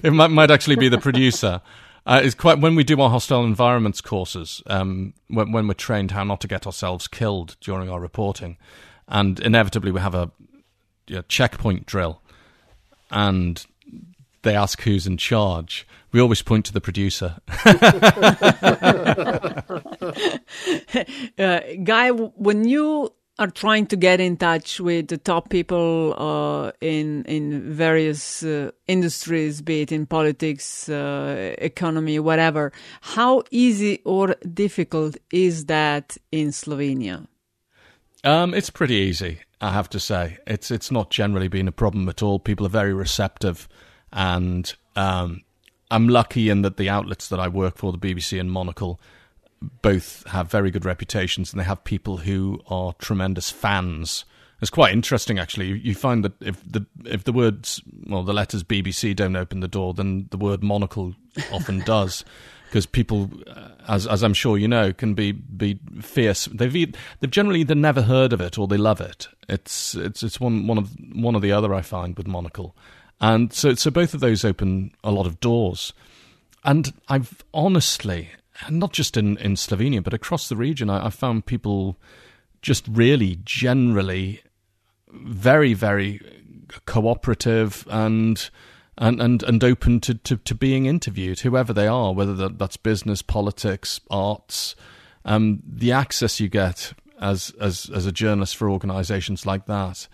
it might, might actually be the producer. Uh, it's quite when we do our hostile environments courses, um, when, when, we're trained how not to get ourselves killed during our reporting, and inevitably we have a checkpoint drill, and they ask who's in charge. We always point to the producer. uh, Guy, when you are trying to get in touch with the top people uh, in in various uh, industries, be it in politics, uh, economy, whatever. How easy or difficult is that in Slovenia? Um, it's pretty easy, I have to say. It's it's not generally been a problem at all. People are very receptive, and um, I'm lucky in that the outlets that I work for, the BBC and Monocle, both have very good reputations and they have people who are tremendous fans It's quite interesting, actually. You, find that if the if the words, well, the letters BBC don't open the door, then the word monocle often does, because people, uh, as as I'm sure you know, can be be fierce. They've they've generally either never heard of it or they love it. It's it's it's one one of one or the other. I find with monocle, and so so both of those open a lot of doors. And I've honestly, not just in, in Slovenia, but across the region, I, I found people just really generally very, very cooperative and and and, and open to, to, to being interviewed, whoever they are, whether that, that's business, politics, arts. Um, the access you get as as as a journalist for organisations like that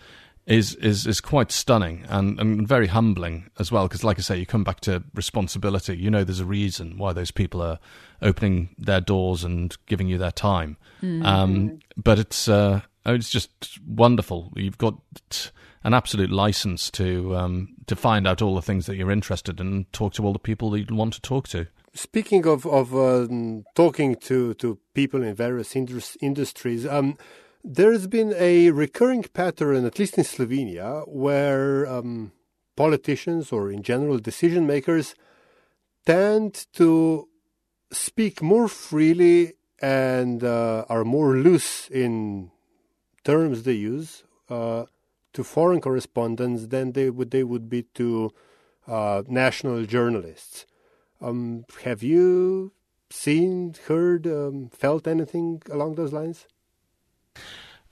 is is is quite stunning and, and very humbling as well. Because, like I say, you come back to responsibility. You know, there's a reason why those people are opening their doors and giving you their time. Mm. Um, but it's uh, it's just wonderful. You've got an absolute license to um, to find out all the things that you're interested in, and talk to all the people that you want to talk to. Speaking of of um, talking to to people in various industries. There's been a recurring pattern, at least in Slovenia, where um, politicians or in general decision makers tend to speak more freely and uh, are more loose in terms they use uh, to foreign correspondents than they would they would be to uh, national journalists. Um, have you seen, heard, um, felt anything along those lines?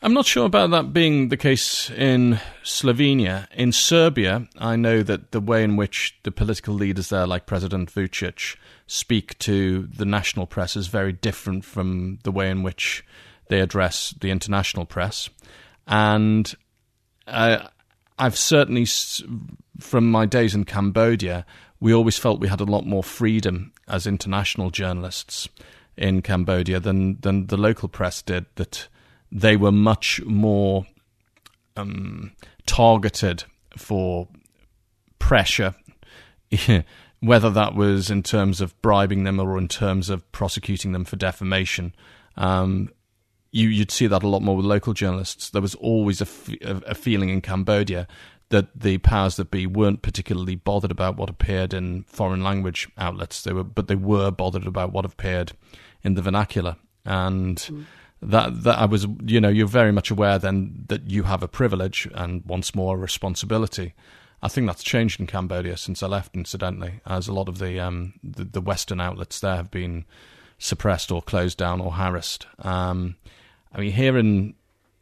I'm not sure about that being the case in Slovenia. In Serbia, I know that the way in which the political leaders there, like President Vucic, speak to the national press is very different from the way in which they address the international press. And uh, I've certainly, from my days in Cambodia, we always felt we had a lot more freedom as international journalists in Cambodia than, than the local press did. That they were much more um, targeted for pressure, whether that was in terms of bribing them or in terms of prosecuting them for defamation. Um, you, would see that a lot more with local journalists. There was always a, f- a feeling in Cambodia that the powers that be weren't particularly bothered about what appeared in foreign language outlets. They were, but they were bothered about what appeared in the vernacular. And mm that that I was, you know, you're very much aware then that you have a privilege and once more a responsibility. I think that's changed in Cambodia since I left, incidentally, as a lot of the um, the, the, Western outlets there have been suppressed or closed down or harassed. Um, I mean, here in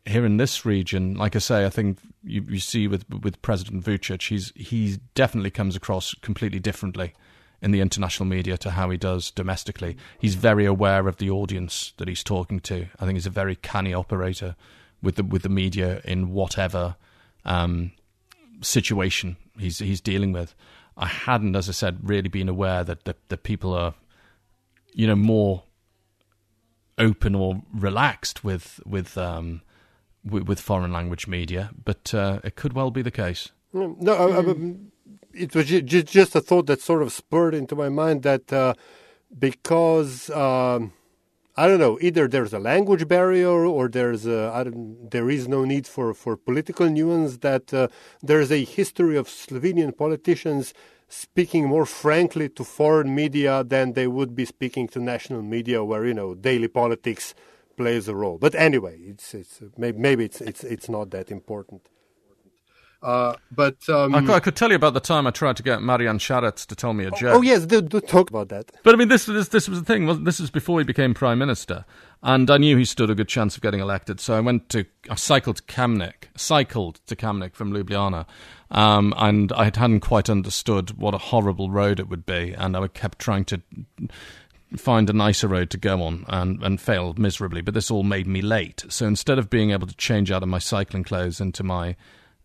here in this region, like I say, I think you, you see with with President Vucic, he's he definitely comes across completely differently in the international media to how he does domestically. He's very aware of the audience that he's talking to. I think he's a very canny operator with the with the media in whatever um, situation he's he's dealing with. I hadn't, as I said, really been aware that the, the people are, you know, more open or relaxed with with um, with, with foreign language media, but uh, it could well be the case. No, I, I, it was just a thought that sort of spurred into my mind that uh, because um, I don't know, either there's a language barrier or there's there is no need for, for political nuance. That uh, there is a history of Slovenian politicians speaking more frankly to foreign media than they would be speaking to national media, where you know daily politics plays a role. But anyway, it's it's maybe, maybe it's it's it's not that important. Uh, but um, I, could, I, could, tell you about the time I tried to get Marjan Šarec to tell me a joke. Oh, oh yes, do, do, talk about that. But I mean, this, this this was the thing. This was before he became prime minister, and I knew he stood a good chance of getting elected. So I went to I cycled to Kamnik, cycled to Kamnik from Ljubljana, um, and I hadn't quite understood what a horrible road it would be, and I kept trying to find a nicer road to go on and, and failed miserably. But this all made me late. So instead of being able to change out of my cycling clothes into my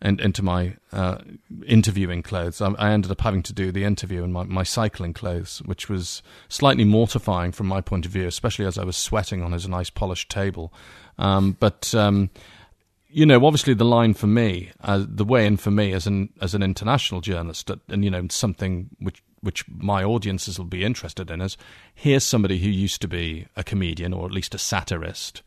and into my uh, interviewing clothes. I, I, ended up having to do the interview in my, my cycling clothes, which was slightly mortifying from my point of view, especially as I was sweating on his nice polished table. Um, but um, you know, obviously, the line for me, uh, the way in for me as an as an international journalist, and you know, something which which my audiences will be interested in is here's somebody who used to be a comedian or at least a satirist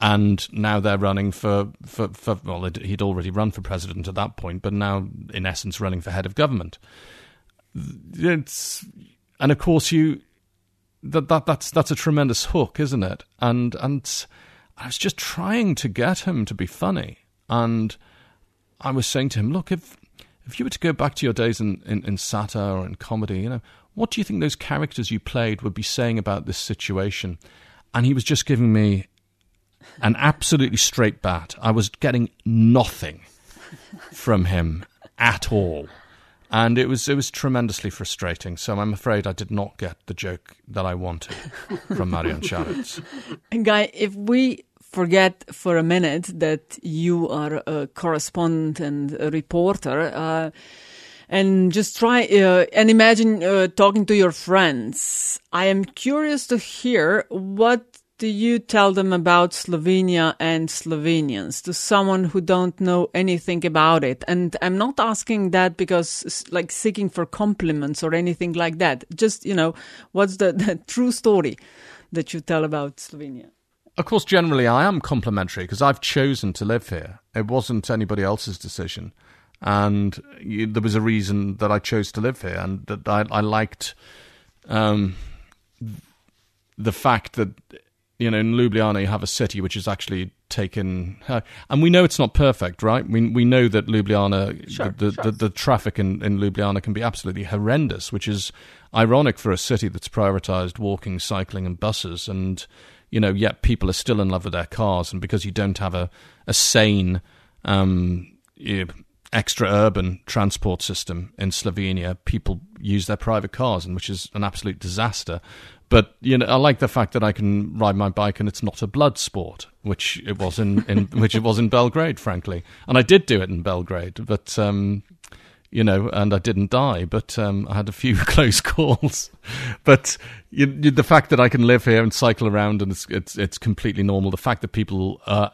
and now they're running for, for, for well, he'd already run for president at that point, but now, in essence, running for head of government. It's, and of course, you that, that that's that's a tremendous hook, isn't it? And and I was just trying to get him to be funny, and I was saying to him, look, if if you were to go back to your days in, in, in satire or in comedy, you know, what do you think those characters you played would be saying about this situation? And he was just giving me an absolutely straight bat. I was getting nothing from him at all. And it was it was tremendously frustrating. So I'm afraid I did not get the joke that I wanted from Marjan Šarec. Guy, if we forget for a minute that you are a correspondent and a reporter, uh, and just try uh, and imagine uh, talking to your friends. I am curious to hear what do you tell them about Slovenia and Slovenians to someone who don't know anything about it? And I'm not asking that because like seeking for compliments or anything like that. Just, you know, what's the, the true story that you tell about Slovenia? Of course, generally I am complimentary because I've chosen to live here. It wasn't anybody else's decision. And you, there was a reason that I chose to live here and that I, I liked um, the fact that you know, in Ljubljana, you have a city which is actually taken, uh, and we know it's not perfect, right? We we know that Ljubljana, sure, the, sure. the, the traffic in in Ljubljana can be absolutely horrendous, which is ironic for a city that's prioritized walking, cycling, and buses, and you know, yet people are still in love with their cars, and because you don't have a a sane um, extra urban transport system in Slovenia, people use their private cars, and which is an absolute disaster. But you know, I like the fact that I can ride my bike and it's not a blood sport, which it was in, in which it was in Belgrade, frankly. And I did do it in Belgrade, but um, you know, and I didn't die, but um, I had a few close calls. but you, you, the fact that I can live here and cycle around and it's it's, it's completely normal. The fact that people uh,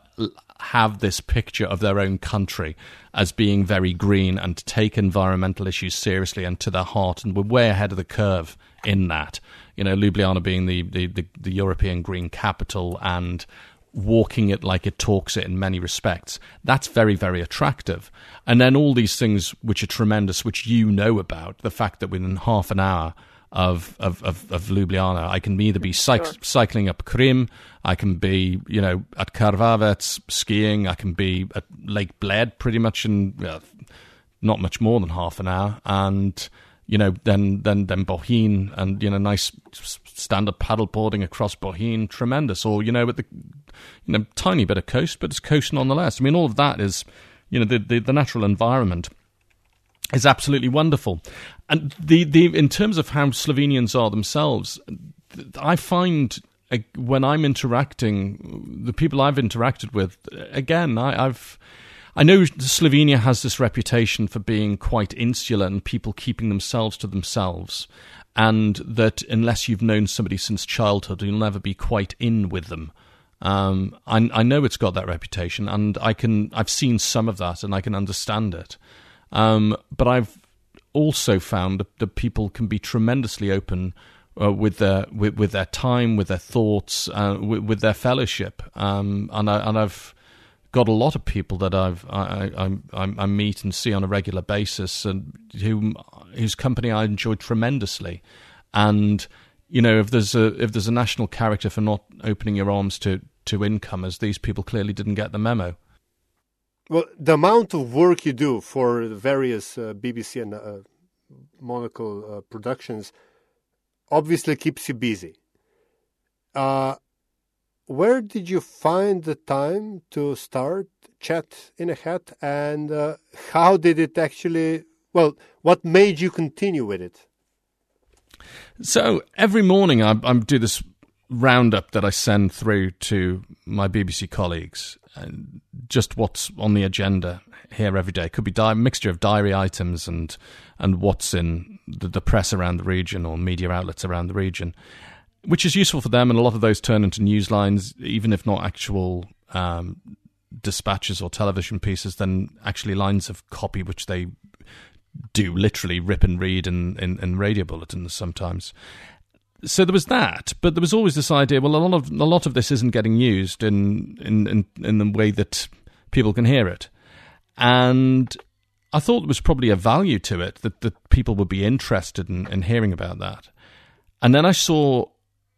have this picture of their own country as being very green and take environmental issues seriously and to their heart, and we're way ahead of the curve in that you know, Ljubljana being the, the, the, the European green capital and walking it like it talks it in many respects. That's very, very attractive. And then all these things which are tremendous, which you know about, the fact that within half an hour of, of, of, of Ljubljana, I can either be cyc- sure. cycling up Krim, I can be, you know, at Krvavec skiing, I can be at Lake Bled pretty much in uh, not much more than half an hour. And you know, then then then Bohinj and you know, nice stand-up paddleboarding across Bohinj, tremendous. Or you know, with the you know, tiny bit of coast, but it's coast nonetheless. I mean, all of that is, you know, the the, the natural environment is absolutely wonderful. And the the in terms of how Slovenians are themselves, I find when I'm interacting, the people I've interacted with, again, I, I've I know Slovenia has this reputation for being quite insular and people keeping themselves to themselves, and that unless you've known somebody since childhood, you'll never be quite in with them. Um, I, I, know it's got that reputation, and I can I've seen some of that, and I can understand it. Um, but I've also found that, that, people can be tremendously open uh, with their with, with, their time, with their thoughts, uh, with, with, their fellowship, um, and I, and I've got a lot of people that I've I, I, I, meet and see on a regular basis, and who whose company I enjoy tremendously. And you know, if there's a if there's a national character for not opening your arms to to incomers, these people clearly didn't get the memo. Well, the amount of work you do for various uh, BBC and uh, Monocle uh, productions obviously keeps you busy. Uh, where did you find the time to start Chat in a Hat, and uh, how did it actually? Well, what made you continue with it? So every morning I, I do this roundup that I send through to my BBC colleagues, and just what's on the agenda here every day. It could be a mixture of diary items and and what's in the, the press around the region or media outlets around the region which is useful for them, and a lot of those turn into news lines, even if not actual um, dispatches or television pieces, then actually lines of copy which they do literally rip and read in, in, in radio bulletins sometimes. so there was that, but there was always this idea. Well, a lot of a lot of this isn't getting used in in in, in the way that people can hear it, and I thought there was probably a value to it that that people would be interested in, in hearing about that. And then I saw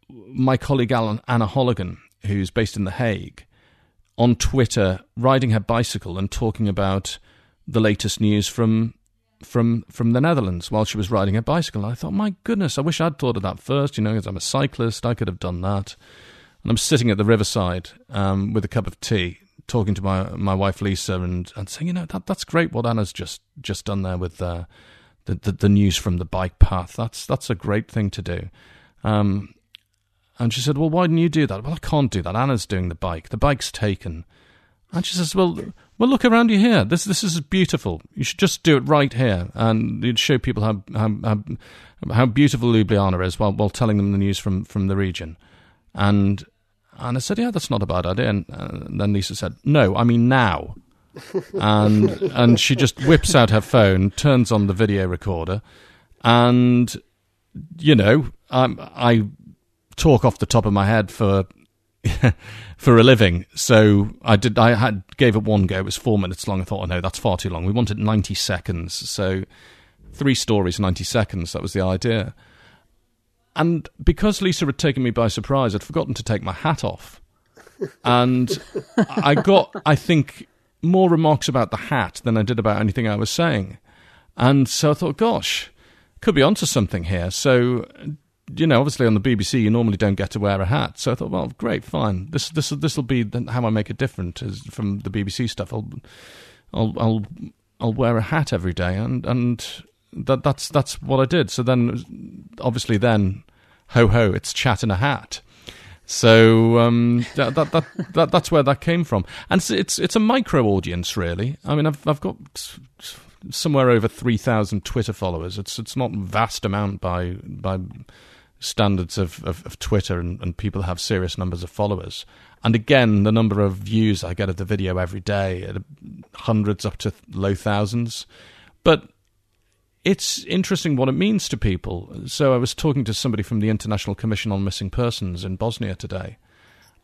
my colleague Alan, Anna Holligan, who's based in The Hague, on Twitter riding her bicycle and talking about the latest news from from from the Netherlands while she was riding her bicycle. I thought, my goodness, I wish I'd thought of that first. You know, because I'm a cyclist, I could have done that. And I'm sitting at the riverside um, with a cup of tea, talking to my my wife Lisa, and, and saying, you know, that that's great what Anna's just just done there with uh, the, the, the news from the bike path. That's that's a great thing to do. Um, and she said, well, why didn't you do that? Well, I can't do that. Anna's doing the bike. The bike's taken. And she says, well, well, look around you here. This this is beautiful. You should just do it right here, and you'd show people how how how, how beautiful Ljubljana is while while telling them the news from from the region. And and I said, yeah, that's not a bad idea. And, and then Lisa said, no, I mean now. and and she just whips out her phone, turns on the video recorder, and you know, um, I, I talk off the top of my head for for a living. So I did. I had gave it one go. It was four minutes long. I thought, oh no, that's far too long. We wanted ninety seconds. So three stories, ninety seconds. That was the idea. And because Lisa had taken me by surprise, I'd forgotten to take my hat off, and I got, I think, more remarks about the hat than I did about anything I was saying. And so I thought, gosh, could be onto something here. So you know, obviously on the BBC, you normally don't get to wear a hat. So I thought, well, great, fine. This this this will be how I make it different from the BBC stuff. I'll I'll I'll I'll wear a hat every day, and and that that's that's what I did. So then, obviously, then ho ho, it's chat in a hat. So um, that, that, that that that's where that came from, and it's it's, it's a micro audience, really. I mean, I've I've got somewhere over three thousand Twitter followers. It's it's not a vast amount by by standards of, of, of Twitter, and, and, people have serious numbers of followers. And again, the number of views I get of the video every day, uh, hundreds up to low thousands. But it's interesting what it means to people. So I was talking to somebody from the International Commission on Missing Persons in Bosnia today,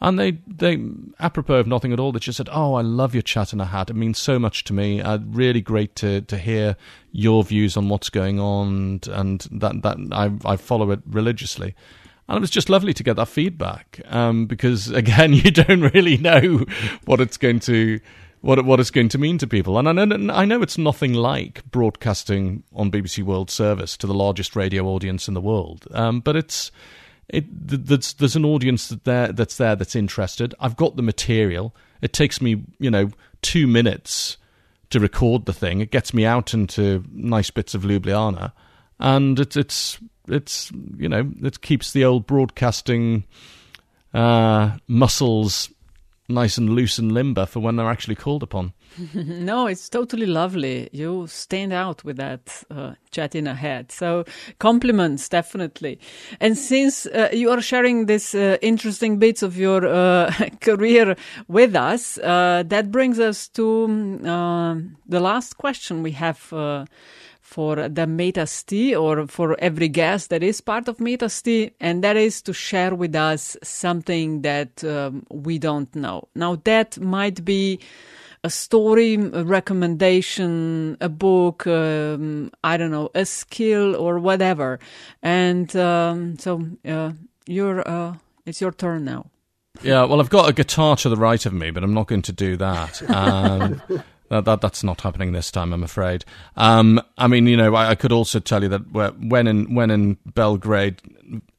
and they, they, apropos of nothing at all, they just said, "Oh, I love your chat in a hat. It means so much to me. Uh, really great to to hear your views on what's going on, and that that I I follow it religiously." And it was just lovely to get that feedback um, because, again, you don't really know what it's going to what what it's going to mean to people. And I know, I know it's nothing like broadcasting on BBC World Service to the largest radio audience in the world, um, but it's it, there's, there's an audience that there, that's there that's interested. I've got the material. It takes me, you know, two minutes to record the thing. It gets me out into nice bits of Ljubljana, and it's it's it's you know it keeps the old broadcasting uh, muscles nice and loose and limber for when they're actually called upon. no, it's totally lovely. You stand out with that uh, chat in a head. So compliments, definitely. And since uh, you are sharing this uh, interesting bits of your uh, career with us, uh, that brings us to um, the last question we have uh, for the Metasty or for every guest that is part of Metasty, and that is to share with us something that um, we don't know. Now, that might be a story, a recommendation, a book, um, I don't know, a skill or whatever. And um, so uh, you're, uh, it's your turn now. Yeah, well, I've got a guitar to the right of me, but I'm not going to do that. Um, that, that, that's not happening this time, I'm afraid. Um, I mean, you know, I, I, could also tell you that when in when in Belgrade,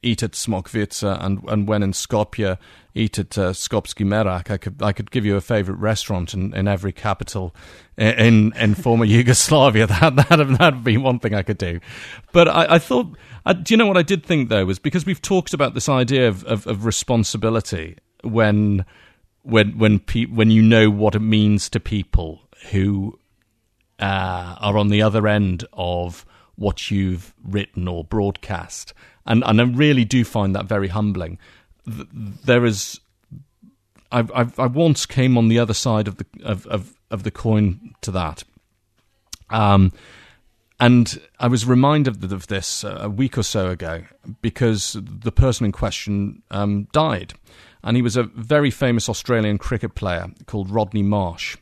eat at Smokvica, and and when in Skopje, eat at uh, Skopski Merak. I could I could give you a favourite restaurant in, in every capital in in former Yugoslavia. That that that'd be one thing I could do. But I, I thought, I, do you know what I did think though was because we've talked about this idea of of, of responsibility when when when pe- when you know what it means to people who uh, are on the other end of what you've written or broadcast, and and I really do find that very humbling. There is, I've, I've I once came on the other side of the of of, of the coin to that, um, and I was reminded of this a week or so ago because the person in question um, died. And he was a very famous Australian cricket player called Rodney Marsh.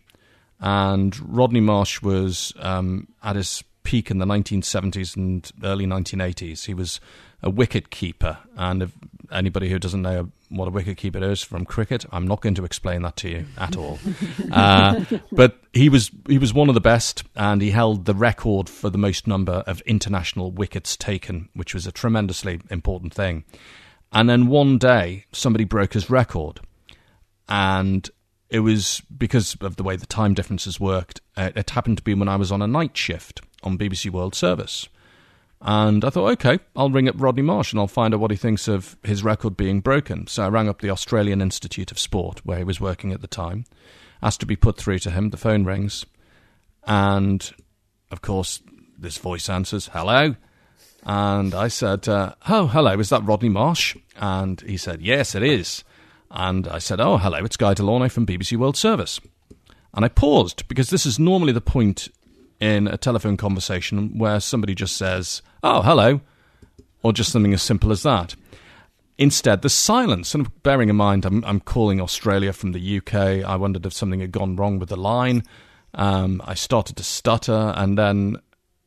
And Rodney Marsh was um, at his peak in the 1970s and early 1980s. He was a wicket keeper. And if anybody who doesn't know what a wicket keeper is from cricket, I'm not going to explain that to you at all. uh, but he was he was one of the best, and he held the record for the most number of international wickets taken, which was a tremendously important thing. And then one day, somebody broke his record, and it was because of the way the time differences worked. It happened to be when I was on a night shift on BBC World Service. And I thought, okay, I'll ring up Rodney Marsh and I'll find out what he thinks of his record being broken. So I rang up the Australian Institute of Sport, where he was working at the time, asked to be put through to him. The phone rings. And, of course, this voice answers, hello. And I said, uh, oh, hello, is that Rodney Marsh? And he said, yes, it is. And I said, oh, hello, it's Guy De Launey from BBC World Service. And I paused because this is normally the point in a telephone conversation where somebody just says, oh, hello, or just something as simple as that. Instead, the silence. And bearing in mind, I'm, I'm calling Australia from the UK, I wondered if something had gone wrong with the line. Um, I started to stutter, and then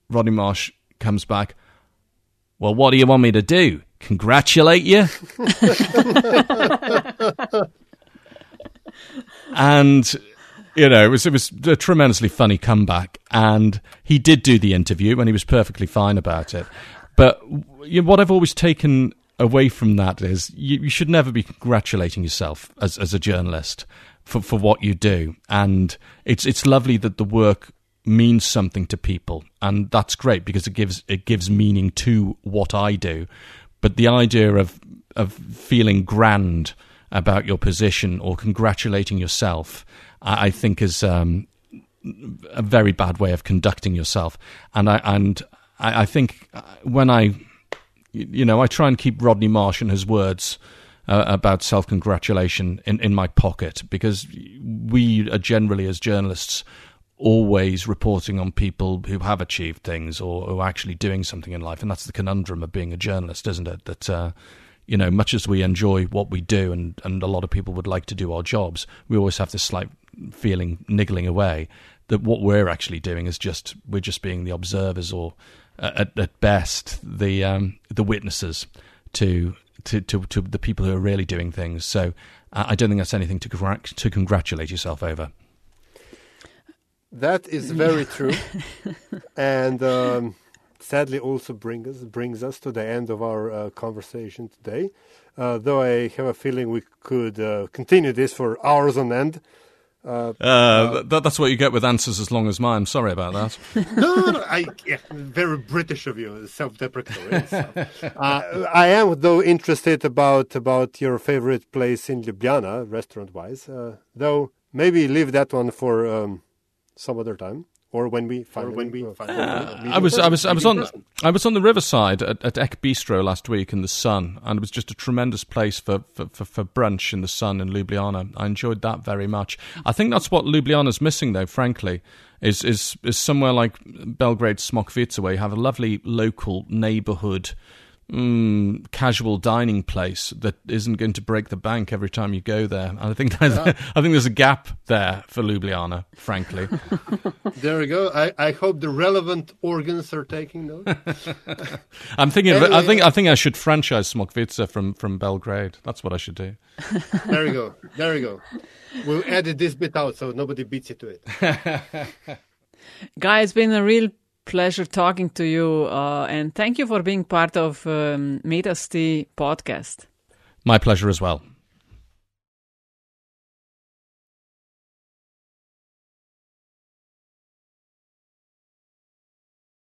Rodney Marsh comes back. Well, what do you want me to do? Congratulate you? and you know, it was it was a tremendously funny comeback, and he did do the interview, and he was perfectly fine about it. But you know, what I've always taken away from that is you, you, should never be congratulating yourself as as a journalist for for what you do, and it's it's lovely that the work means something to people, and that's great because it gives it gives meaning to what I do. But the idea of of feeling grand about your position or congratulating yourself I, I think is um, a very bad way of conducting yourself. And I and I, I, think when I, you know, I try and keep Rodney Marsh and his words. Uh, about self congratulation in, in my pocket because we are generally, as journalists, always reporting on people who have achieved things or who are actually doing something in life. And that's the conundrum of being a journalist, isn't it? That uh, you know, much as we enjoy what we do and, and a lot of people would like to do our jobs, we always have this slight feeling niggling away that what we're actually doing is just we're just being the observers or uh, at, at, best the um, the witnesses to, to to to the people who are really doing things. So uh, I don't think that's anything to to congratulate yourself over. That is very true, and. Um, sadly also bring us, brings us to the end of our uh, conversation today. Uh, though I have a feeling we could uh, continue this for hours on end. Uh, uh, that, that's what you get with answers as long as mine. Sorry about that. no, no, no, I, yeah, very British of you, self-deprecatory. so. Uh, I am though interested about about your favorite place in Ljubljana, restaurant-wise. though maybe leave that one for um, some other time or when we finally, when we finally uh, I was I was I was on I was on the riverside at, at Ek Bistro last week in the sun, and it was just a tremendous place for, for, for, for brunch in the sun in Ljubljana. I enjoyed that very much. I think that's what Ljubljana's missing, though. Frankly, is is is somewhere like Belgrade Smokvica, where you have a lovely local neighbourhood mm, casual dining place that isn't going to break the bank every time you go there. And I think yeah. I think there's a gap there for Ljubljana, frankly. there we go. I, I hope the relevant organs are taking note. I'm thinking. Anyway, I think I think I should franchise Smokvica from from Belgrade. That's what I should do. there we go. There we go. We'll edit this bit out so nobody beats you to it. Guy, it's been a real pleasure talking to you, uh, and thank you for being part of um, Metasti podcast. My pleasure as well.